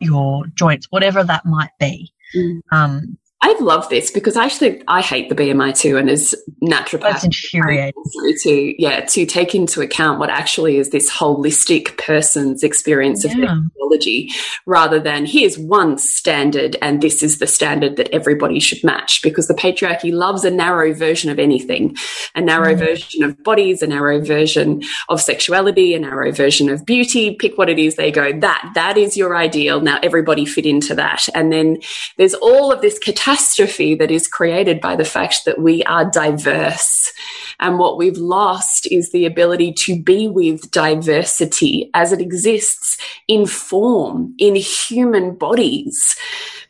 your joints, whatever that might be. Mm. Um, I love this because I actually I hate the BMI too, and as naturopath, that's infuriating. To yeah, to take into account what actually is this holistic person's experience of yeah. physiology, rather than here's one standard and this is the standard that everybody should match. Because the patriarchy loves a narrow version of anything, a narrow mm. version of bodies, a narrow version of sexuality, a narrow version of beauty. Pick what it is, they go that that is your ideal. Now everybody fit into that, and then there's all of this catastrophe catastrophe that is created by the fact that we are diverse. And what we've lost is the ability to be with diversity as it exists in form, in human bodies.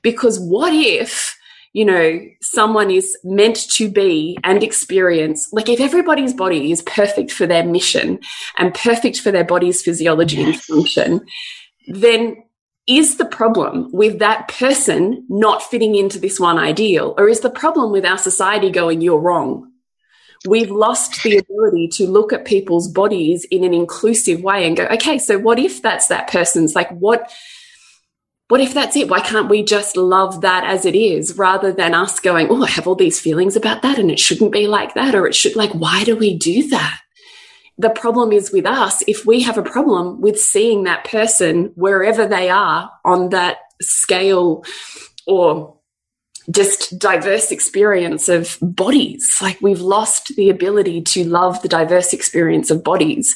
Because what if you know, someone is meant to be and experience, like if everybody's body is perfect for their mission and perfect for their body's physiology and function, then is the problem with that person not fitting into this one ideal? Or is the problem with our society going, you're wrong? We've lost the ability to look at people's bodies in an inclusive way and go, okay, so what if that's that person's like, what, what if that's it? Why can't we just love that as it is rather than us going, oh, I have all these feelings about that and it shouldn't be like that or it should like, why do we do that? The problem is with us if we have a problem with seeing that person wherever they are on that scale or just diverse experience of bodies. Like we've lost the ability to love the diverse experience of bodies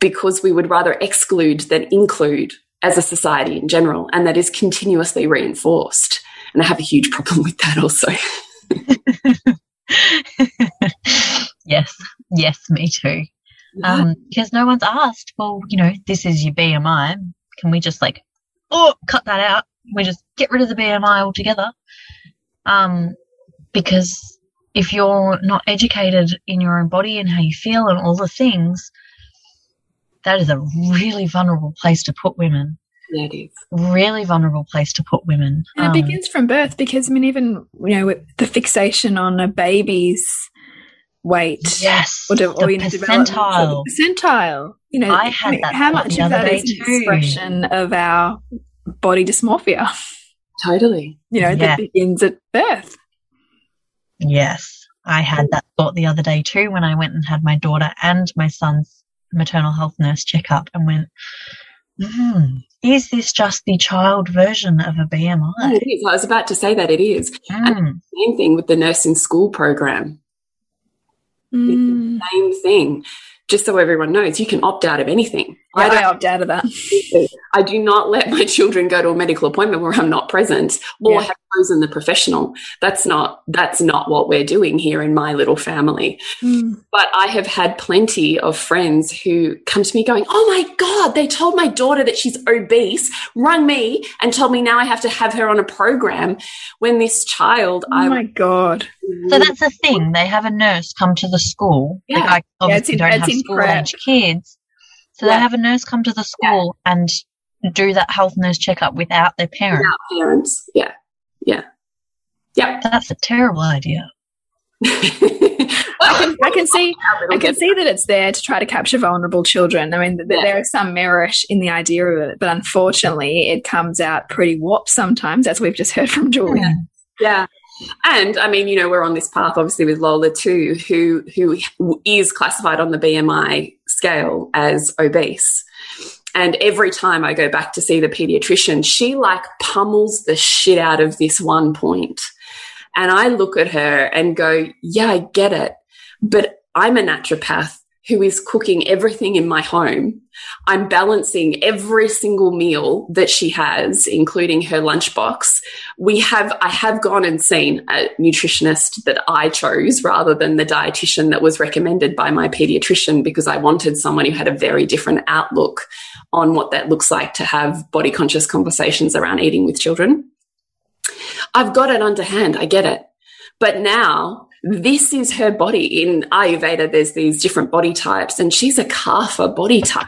because we would rather exclude than include as a society in general. And that is continuously reinforced. And I have a huge problem with that also. yes, yes, me too um, because no one's asked, well, you know, this is your BMI. Can we just like, oh, cut that out? We just get rid of the BMI altogether. Um, because if you're not educated in your own body and how you feel and all the things, that is a really vulnerable place to put women. Yeah, it is. Really vulnerable place to put women. And um, it begins from birth because, I mean, even, you know, with the fixation on a baby's weight. Yes. Or, or you know, percentile. Percentile. You know, I had that how much of that is an expression of our body dysmorphia? Totally. You know, yeah. that begins at birth. Yes. I had that thought the other day too when I went and had my daughter and my son's maternal health nurse check up and went, mm, is this just the child version of a BMI? it is. I was about to say that it is. Mm. And same thing with the nursing school program. Mm. same thing. Just so everyone knows, you can opt out of anything. Yeah, I, I opt out of that. I do not let my children go to a medical appointment where I'm not present or yeah. have chosen the professional. That's not that's not what we're doing here in my little family. Mm. But I have had plenty of friends who come to me going, "Oh my god, they told my daughter that she's obese, rung me and told me now I have to have her on a program when this child Oh I, my god. So that's the thing. They have a nurse come to the school. Yeah. Like I obviously yeah, in, don't have school age kids so yeah. they have a nurse come to the school yeah. and do that health nurse checkup without their parents. Without parents, yeah, yeah, yeah. That's a terrible idea. I, can, I can see I can see that it's there to try to capture vulnerable children. I mean, th yeah. there is some merit in the idea of it, but unfortunately, it comes out pretty warped sometimes, as we've just heard from Julia. Yeah. yeah. And I mean, you know, we're on this path obviously with Lola too, who who is classified on the BMI scale as obese. And every time I go back to see the pediatrician, she like pummels the shit out of this one point. And I look at her and go, yeah, I get it. But I'm a naturopath who is cooking everything in my home. I'm balancing every single meal that she has, including her lunchbox. We have, I have gone and seen a nutritionist that I chose rather than the dietitian that was recommended by my pediatrician because I wanted someone who had a very different outlook on what that looks like to have body conscious conversations around eating with children. I've got it underhand. I get it. But now this is her body. In Ayurveda, there's these different body types, and she's a Kapha body type.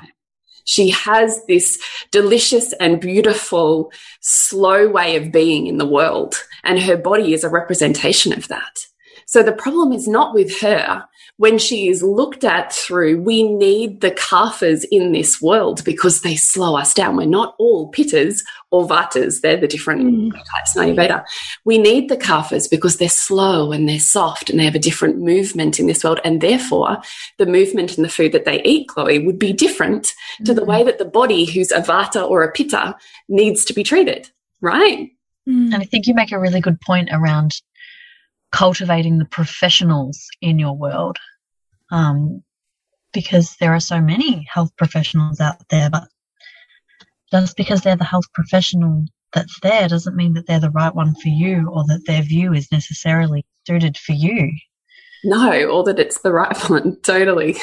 She has this delicious and beautiful, slow way of being in the world, and her body is a representation of that. So the problem is not with her when she is looked at through, we need the kaphas in this world because they slow us down. We're not all pittas or vatas. They're the different mm. types in Ayurveda. We need the kaphas because they're slow and they're soft and they have a different movement in this world. And therefore, the movement in the food that they eat, Chloe, would be different mm. to the mm. way that the body, who's a vata or a pitta, needs to be treated, right? Mm. And I think you make a really good point around cultivating the professionals in your world um, because there are so many health professionals out there but just because they're the health professional that's there doesn't mean that they're the right one for you or that their view is necessarily suited for you. No or that it's the right one. Totally.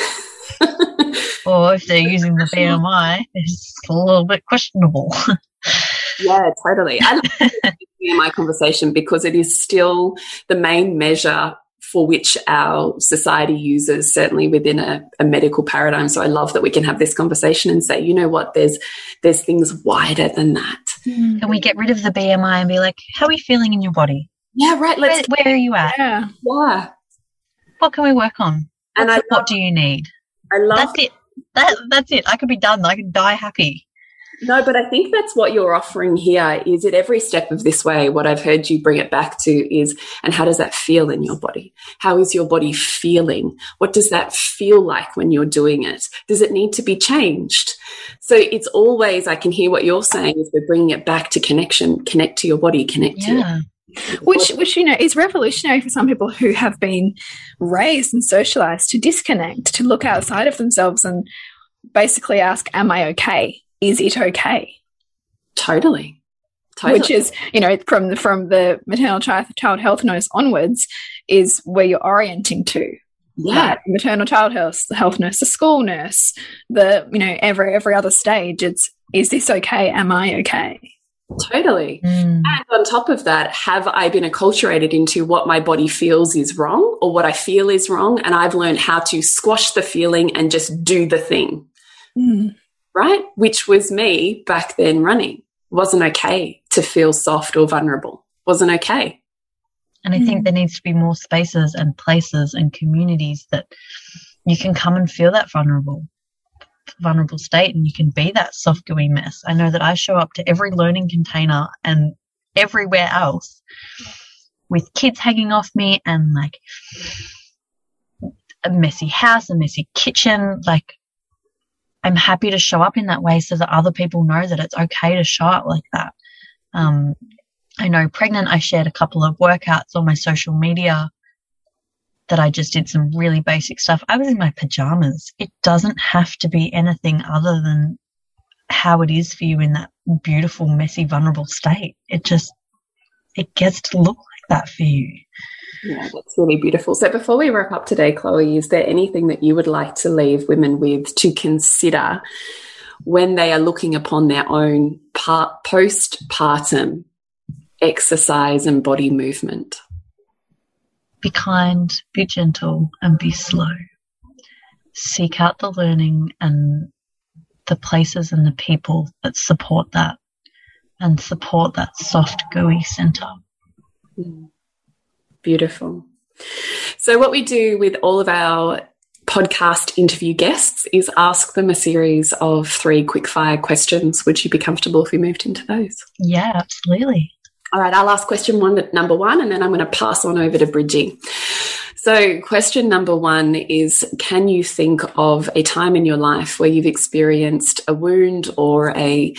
Or if they're using the bmi it's a little bit questionable yeah totally i in my conversation because it is still the main measure for which our society uses, certainly within a, a, medical paradigm. So I love that we can have this conversation and say, you know what, there's there's things wider than that. Mm. Can we get rid of the BMI and be like, how are you feeling in your body? Yeah, right. Let's where, where are you at? Yeah. yeah. What can we work on? and I love, what do you need? I love that's it. That that's it. I could be done. I could die happy. No, but I think that's what you're offering here is at every step of this way, what I've heard you bring it back to is, and how does that feel in your body? How is your body feeling? What does that feel like when you're doing it? Does it need to be changed? So it's always, I can hear what you're saying is we're bringing it back to connection, connect to your body, connect yeah. to which which you know is revolutionary for some people who have been raised and socialized to disconnect to look outside of themselves and basically ask am i okay is it okay? Totally. Totally. Which is, you know, from the, from the maternal child, child health nurse onwards, is where you're orienting to. Yeah, maternal child health, the health nurse, the school nurse, the you know every every other stage. It's is this okay? Am I okay? Totally. Mm. And on top of that, have I been acculturated into what my body feels is wrong or what I feel is wrong? And I've learned how to squash the feeling and just do the thing. Mm right? Which was me back then running. Wasn't okay to feel soft or vulnerable. Wasn't okay. And I think hmm. there needs to be more spaces and places and communities that you can come and feel that vulnerable vulnerable state and you can be that soft gooey mess. I know that I show up to every learning container and everywhere else with kids hanging off me and like a messy house, a messy kitchen, like I'm happy to show up in that way so that other people know that it's okay to show up like that. Um, I know pregnant, I shared a couple of workouts on my social media that I just did some really basic stuff. I was in my pajamas. It doesn't have to be anything other than how it is for you in that beautiful, messy, vulnerable state. It just, it gets to look that for you. Yeah, that's really beautiful. So before we wrap up today, Chloe, is there anything that you would like to leave women with to consider when they are looking upon their own postpartum exercise and body movement? Be kind, be gentle, and be slow. Seek out the learning and the places and the people that support that and support that soft, gooey center. Mm. Beautiful. So, what we do with all of our podcast interview guests is ask them a series of three quickfire questions. Would you be comfortable if we moved into those? Yeah, absolutely. All right, I'll ask question one, number one, and then I'm going to pass on over to Bridgie. So, question number one is Can you think of a time in your life where you've experienced a wound or a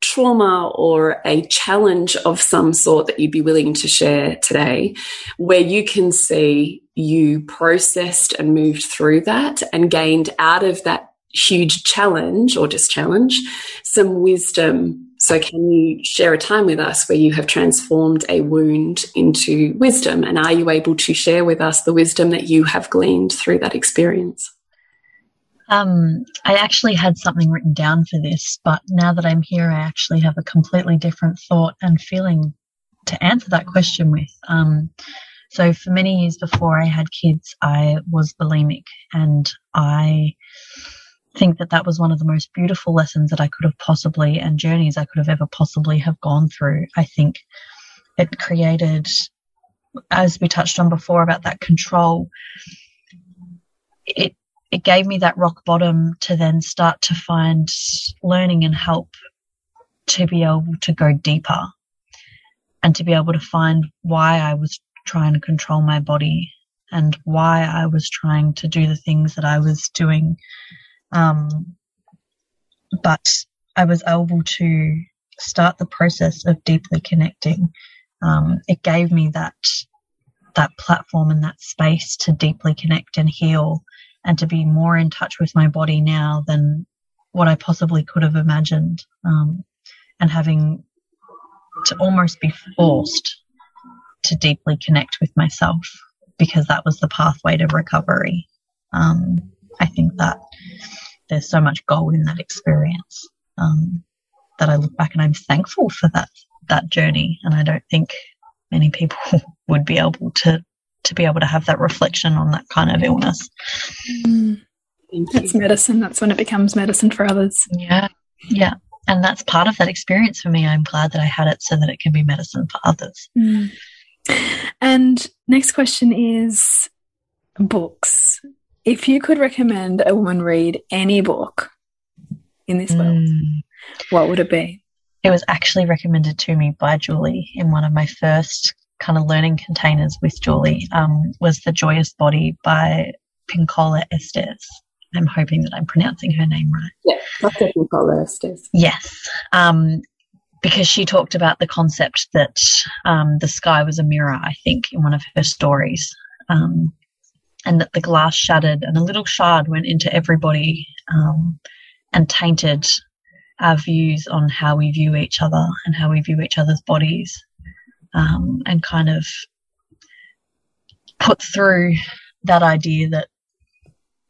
trauma or a challenge of some sort that you'd be willing to share today, where you can see you processed and moved through that and gained out of that huge challenge or just challenge some wisdom. So, can you share a time with us where you have transformed a wound into wisdom? And are you able to share with us the wisdom that you have gleaned through that experience? Um, I actually had something written down for this, but now that I'm here, I actually have a completely different thought and feeling to answer that question with. Um, so for many years before I had kids, I was bulimic and I think that that was one of the most beautiful lessons that I could have possibly and journeys I could have ever possibly have gone through. I think it created, as we touched on before about that control, it it gave me that rock bottom to then start to find learning and help to be able to go deeper and to be able to find why I was trying to control my body and why I was trying to do the things that I was doing. Um, but I was able to start the process of deeply connecting. Um, it gave me that that platform and that space to deeply connect and heal and to be more in touch with my body now than what I possibly could have imagined. Um, and having to almost be forced to deeply connect with myself because that was the pathway to recovery. Um, I think that there's so much gold in that experience um, that I look back and I'm thankful for that that journey. And I don't think many people would be able to to be able to have that reflection on that kind of illness. Mm. That's medicine. That's when it becomes medicine for others. Yeah. Yeah. And that's part of that experience for me. I'm glad that I had it so that it can be medicine for others. Mm. And next question is books. If you could recommend a woman read any book in this world, mm. what would it be? It was actually recommended to me by Julie in one of my first kind of learning containers with Julie um, was The Joyous Body by Pinkola Estes. I'm hoping that I'm pronouncing her name right. Yeah, Dr. Pinkola Estes. Yes. Um, because she talked about the concept that um, the sky was a mirror, I think, in one of her stories. Um, and that the glass shattered and a little shard went into everybody um, and tainted our views on how we view each other and how we view each other's bodies um, and kind of put through that idea that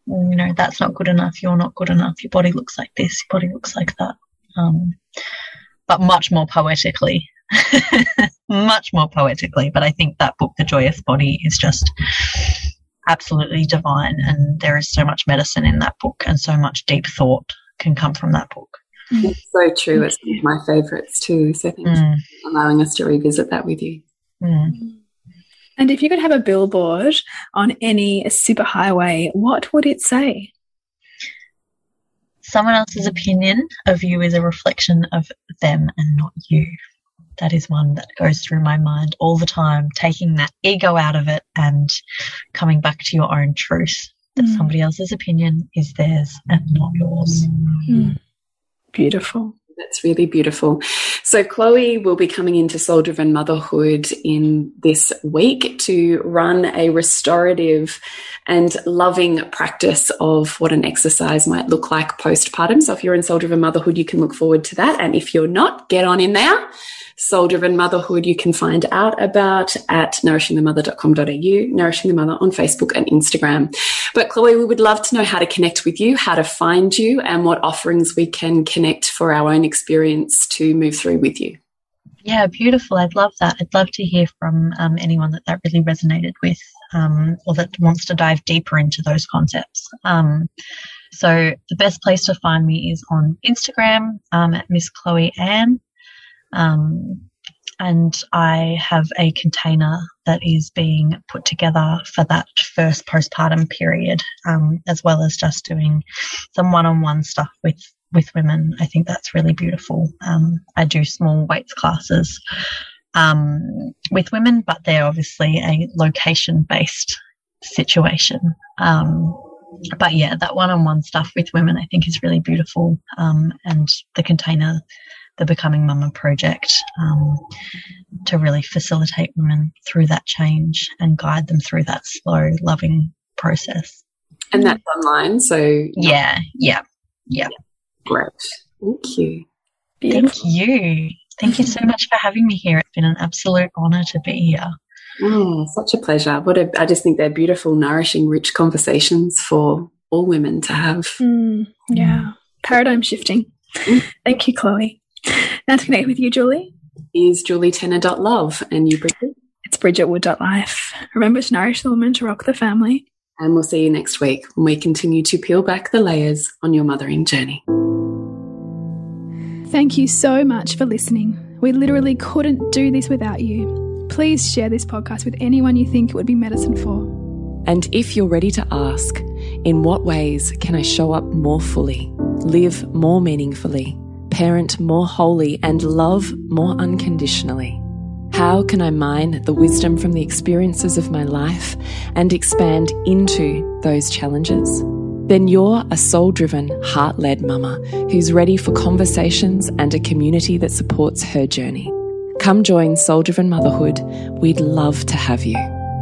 you know that's not good enough you're not good enough your body looks like this your body looks like that. Um, but much more poetically much more poetically. But i think that book the joyous body is just absolutely divine and there is so much medicine in that book and so much deep thought can come from that book it's so true. It's one of my favourites too. So thanks mm. for allowing us to revisit that with you. Mm. And if you could have a billboard on any superhighway, what would it say? Someone else's opinion of you is a reflection of them and not you. That is one that goes through my mind all the time, taking that ego out of it and coming back to your own truth that mm. somebody else's opinion is theirs and not yours. Mm. Beautiful. That's really beautiful. So, Chloe will be coming into Soul Driven Motherhood in this week to run a restorative and loving practice of what an exercise might look like postpartum. So, if you're in Soul Driven Motherhood, you can look forward to that. And if you're not, get on in there soul driven motherhood you can find out about at nourishingthemother.com.au, Nourishing the Mother on Facebook and Instagram. But Chloe, we would love to know how to connect with you, how to find you, and what offerings we can connect for our own experience to move through with you. Yeah, beautiful. I'd love that. I'd love to hear from um, anyone that that really resonated with um, or that wants to dive deeper into those concepts. Um, so the best place to find me is on Instagram um, at Miss Chloe Anne. Um, and I have a container that is being put together for that first postpartum period, um, as well as just doing some one-on-one stuff with with women. I think that's really beautiful. Um, I do small weights classes um, with women, but they're obviously a location-based situation. Um, but yeah, that one-on-one stuff with women, I think, is really beautiful. Um, and the container the Becoming Mama project um, to really facilitate women through that change and guide them through that slow, loving process. And that's online, so yeah, yeah, yeah. Great, thank you. Beautiful. Thank you. Thank you so much for having me here. It's been an absolute honour to be here. Oh, such a pleasure. What a, I just think they're beautiful, nourishing, rich conversations for all women to have. Mm, yeah, paradigm shifting. Mm. Thank you, Chloe. Now to connect with you, Julie. Is julietenner.love and you, Bridget? It's bridgetwood.life. Remember to nourish the woman to rock the family. And we'll see you next week when we continue to peel back the layers on your mothering journey. Thank you so much for listening. We literally couldn't do this without you. Please share this podcast with anyone you think it would be medicine for. And if you're ready to ask, in what ways can I show up more fully, live more meaningfully, parent more wholly, and love more unconditionally? How can I mine the wisdom from the experiences of my life and expand into those challenges? then you're a soul driven, heart led mama who's ready for conversations and a community that supports her journey. Come join Soul Driven Motherhood. We'd love to have you.